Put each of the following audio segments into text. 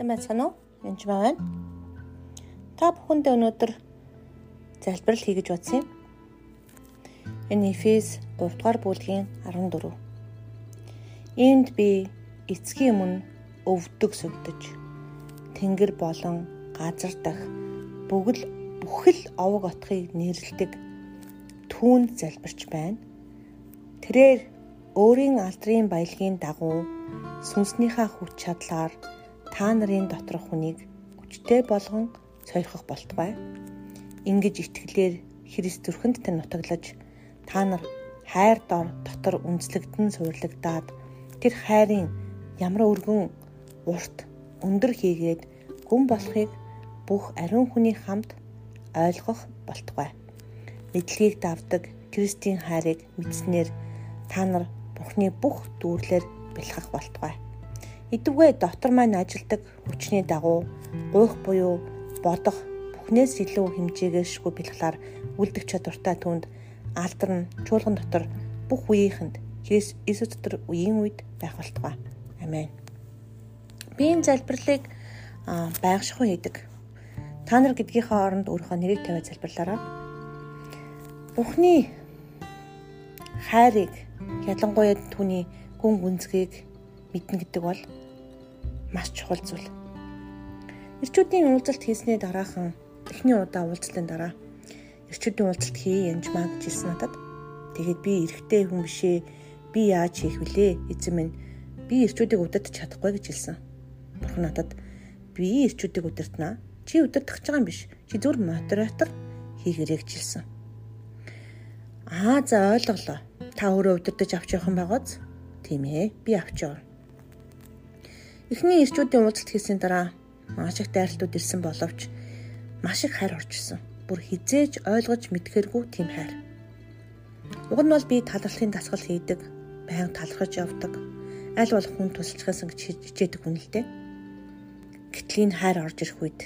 Сайн байцгаана уу? Энд байна. Та бүхэндээ өнөөдөр залбирал хий гэж бодсон юм. Энэ Эфес 3 дугаар бүлгийн 14. Энд би эцгийн өмнө өвдөг сүгдэж тэнгэр болон газар дах бүгд бүхэл овог отхыг нэрлдэг түүнд залбирч байна. Тэрээр өөрийн алдрын баялагын дагуу сүнснийхаа хүч чадлаар та нарын доторх хүнийг хүчтэй болгон сойрхох болтугай. Ингиж итгэлээр Христ зүрхэнд тань нутаглаж та нар хайр дор дотор үнслэгдэн суурлагдаад тэр хайрын ямар өргөн урт өндөр хийгээд гүн болохыг бүх ариун хүний хамт ойлгох болтугай. Мэдлэгийг давдаг Кристийн хайрыг мэдснээр та нар Бурхны бүх дүүрлэр бэлхэх болтугай. Идвгүй дотор маань ажилдаг хүчний дагуу гуйх буюу бодох бүхнээс илүү хэмжээгээшгүй бэлгэлаар үлдэх чадвартай түнд алдар нь чуулган дотор бүх үеийнхэнд Иесус дотор үеийн үед байх болтугай. Амен. Би энэ залбирлыг байгшгүй хийдэг. Та нар гэдгийнхээ оронд өөрийнхөө нэрийг тавиад залбирлаарай. Бухны хайрыг ялангуяа түүний гүн гүнзгийг мэднэ гэдэг бол маш чухал зүйл. Ирчүүдийн уулзалт хийсний дараахан эхний удаа уулзлын дараа ирчүүдийн уулзалт хий янж маа гэж хэлсэн надад. Тэгээд би эрэгтэй хүн бишээ. Би яаж хийх вүлээ? Эзэн минь би ирчүүдийг удирдах чадахгүй гэж хэлсэн. Бурхан надад би ирчүүдийг удирднаа. Чи удирдах гэж байгаа юм биш. Чи зөвхөн модератор хийгэрэй гэж хэлсэн. Аа за ойлголоо. Та өөрөө удирдах авч явах юм байгааз? Тийм ээ. Би авч явна. Эхний ирчүүдийн уулзалт хийсний дараа маш их дайралтууд ирсэн боловч маш их хайр орж исэн. Бүр хизээж ойлгож мэдхэргүй тийм хайр. Уг нь бол би талархлын дасгал хийдэг, байнга талархаж явдаг, аль болох хүн тусалчихсан гэж хичээдэг хүн л дээ. Гэтэл энэ хайр орж ирэх үед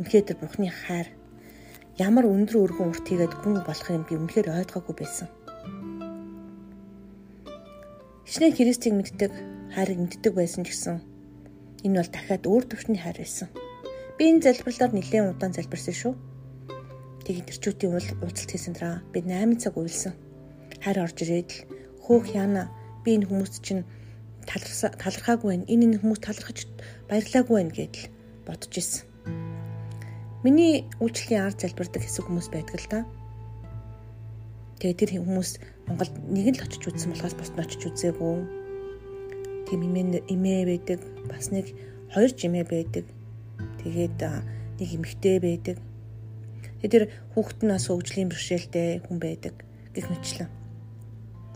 үнэхээр тэр бурхны хайр ямар өндөр өргөн урт хийгээд гүн болохыг би үнэхээр ойлгоогүй байсан. Хичнээн Христийг мэддэг, хайрыг мэддэг байсан ч гэсэн Энэ бол дахиад өөр төвшний хайр байсан. Би энэ залбирлаар нэлээд удаан залбирсан шүү. Тэгээд ирчүүдийн уулзалт хийсэн дараа би 8 цаг уйлсан. Хайр орж ирээд л хөөх яана би энэ хүмүүст чинь талархаагүй байна. Энэ энэ хүмүүс талархаж баярлаагүй байна гэдэл бодож исэн. Миний үйлчлэлийн ард залбирдаг хэсэг хүмүүс байдаг л да. Тэгээ тэр хүмүүс Монголд нэг л очиж үзсэн болохоос босд нь очиж үзээгүй тийм эмээ байдаг. Бас нэг хоёр жимээ байдаг. Тэгээд нэг эмэгтэй байдаг. Тэгээд тэр хүүхэд нь бас хөгжлийн бэрхшээлтэй хүн байдаг гэх мэтлэн.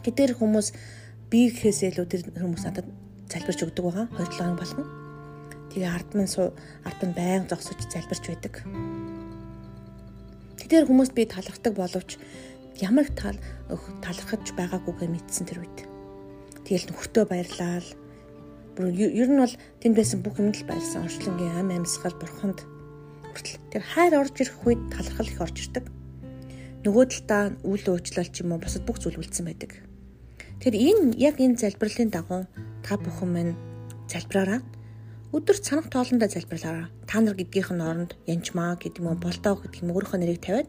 Гэтэр хүмүүс би гэхээсээ илүү тэр хүмүүс надад залбирч өгдөг байгаа. 2 7 хоног болгон. Тэгээ ард мань суу ард нь байнга зогсож залбирч байдаг. Тэр хүмүүст би талархдаг боловч ямар тал талархаж байгаагүйгээ мэдсэн тэр үед. Тэгэл нөхөртөө баярлал ер нь бол тэнд байсан бүх юм л байрсан. Орчлонгийн ам амьсгал бурханд хүртэл тэр хайр орж ирэх үед талархал их орж ирдэг. Нөгөө талдаа үйл уучлал ч юм уу бусад бүх зүйл үлдсэн байдаг. Тэр энэ яг энэ залбирлын дагуу та бүхэн минь залбираараа өдөр цанах тоолондоо залбирлаараа та нар гэдгийнх нь оронд янчмаа гэдэг юм уу болдоо гэдэг юм өөрийнхөө нэрийг тавиад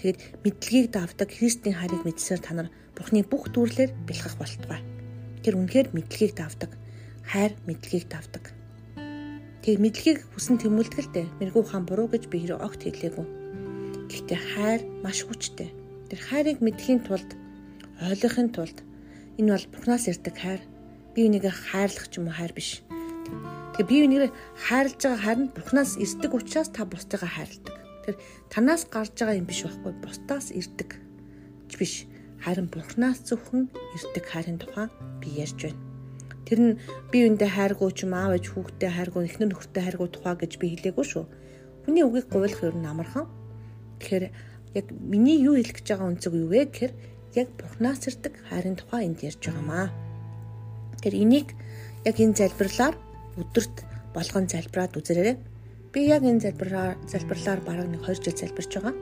тэгэд мэдлэгийг давдаг Христийн хайрыг мэдсээр та нар Бурхны бүх дүрлээр бэлхэх болтугай. Тэр үнэхээр мэдлэгийг давдаг хайр мэдлэгийг давдаг. Тэг мэдлэгийг хүсэн тэмүүлдэгтэй мэрэгүү хаан буруу гэж би хэрэв огт хэлээгүй. Гэхдээ хайр маш хүчтэй. Тэр хайрыг мэдхийн тулд ойлгохын тулд энэ бол Бурханаас ирдэг хайр. Би энийг хайрлах ч юм уу хайр биш. Тэгээ би энийг хайрлаж байгаа хайр нь Бурханаас ирдэг учраас та бусдыгаа хайрладаг. Тэр танаас гарч байгаа юм биш байхгүй бусдаас ирдэг биш. Харин Бурханаас зөвхөн ирдэг хайрын тухай би ярьж байна. Тэр нь би үндэ хайргуу ч юм аав ээж хүүхдээ хайргуу эхнэр нөхөртэй хайргуу тухай гэж би хэлээгүй шүү. Хүний үгийг гуйлах ер нь амархан. Тэгэхээр яг миний юу хэлэх гэж байгаа үнцэг юу вэ гэхээр яг Бурханаас ирдэг хайрын тухай энд ярьж байгаамаа. Тэр энийг яг энэ залбирлаар өдөрт болгон залбираад үзээрэй. Би яг энэ залбираар залбирлаар бараг нэг 2 жил залбирч байгаа.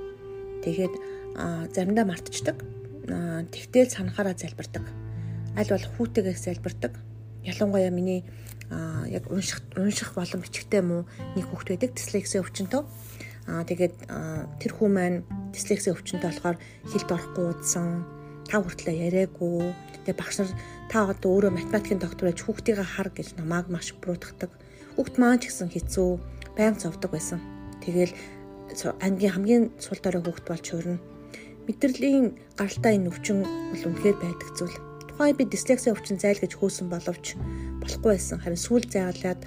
Тэгээд заримдаа мартчихдаг. Тэгтэл санахаараа залбирдаг. Аль бол хүүтэйгээс залбирдаг ялангуяа миний яг унших унших болон бичгтэй муу нэг хүүхэд байдаг дислексийн өвчнөд. Аа тэгээд тэр хүү маань дислексийн өвчнөд болохоор хэлд орохгүй удсан, та хүртлээ яриаггүй. Тэгээд багш нар та одоо өөрөө математикийн доктор байж хүүхдийг хар гэж намайг маш буруутгадаг. Хүүхд маань ч гэсэн хэцүү, байнга зовдөг байсан. Тэгэл ангийн хамгийн сул дорой хүүхд болж хуурна. Мэдрэлийн гаралтай энэ өвчин бол үнэхээр байдаг зүйл. Тухайн би дислексийн өвчин зайл гэж хөөсөн боловч болохгүй байсан. Харин сүүл зайгалаад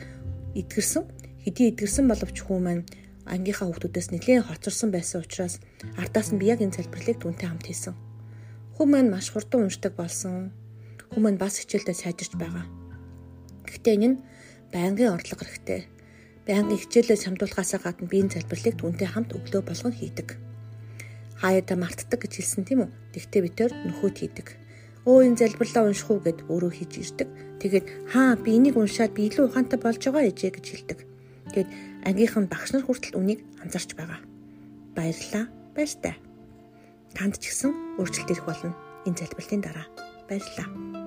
эдгэрсэн. Хэдий эдгэрсэн боловч хүү маань ангийнхаа хүүхдүүдээс нэлээд хоцорсон байсан учраас ардаас нь би яг энэ залбирлыг түнтэй хамт хийсэн. Хүү маань маш хурдан уншдаг болсон. Хүү маань бас хичээлдээ сайжирч байгаа. Гэхдээ энэ нь байнгын орлого хэрэгтэй. Байнгын хичээлээ самдуулахаасаа гадна би энэ залбирлыг түнтэй хамт өглөө болгон хийдэг. Хаяада мартдаг гэж хэлсэн тийм үү? Тэгтээ би тэр нөхөд хийдэг өө энэ залбирлаа унших уу гэд өөрөө хийж ирдэг. Тэгээд хаа би энийг уншаад би илүү ухаантай болж байгаа ээжээ гэж хэлдэг. Тэгээд ангийнхан багш нар хүртэл үнийг анзарч байгаа. Баярлалаа. Баяртай. Танд ч гэсэн өөрчлөлт ирэх болно энэ залбирлын дараа. Баярлалаа.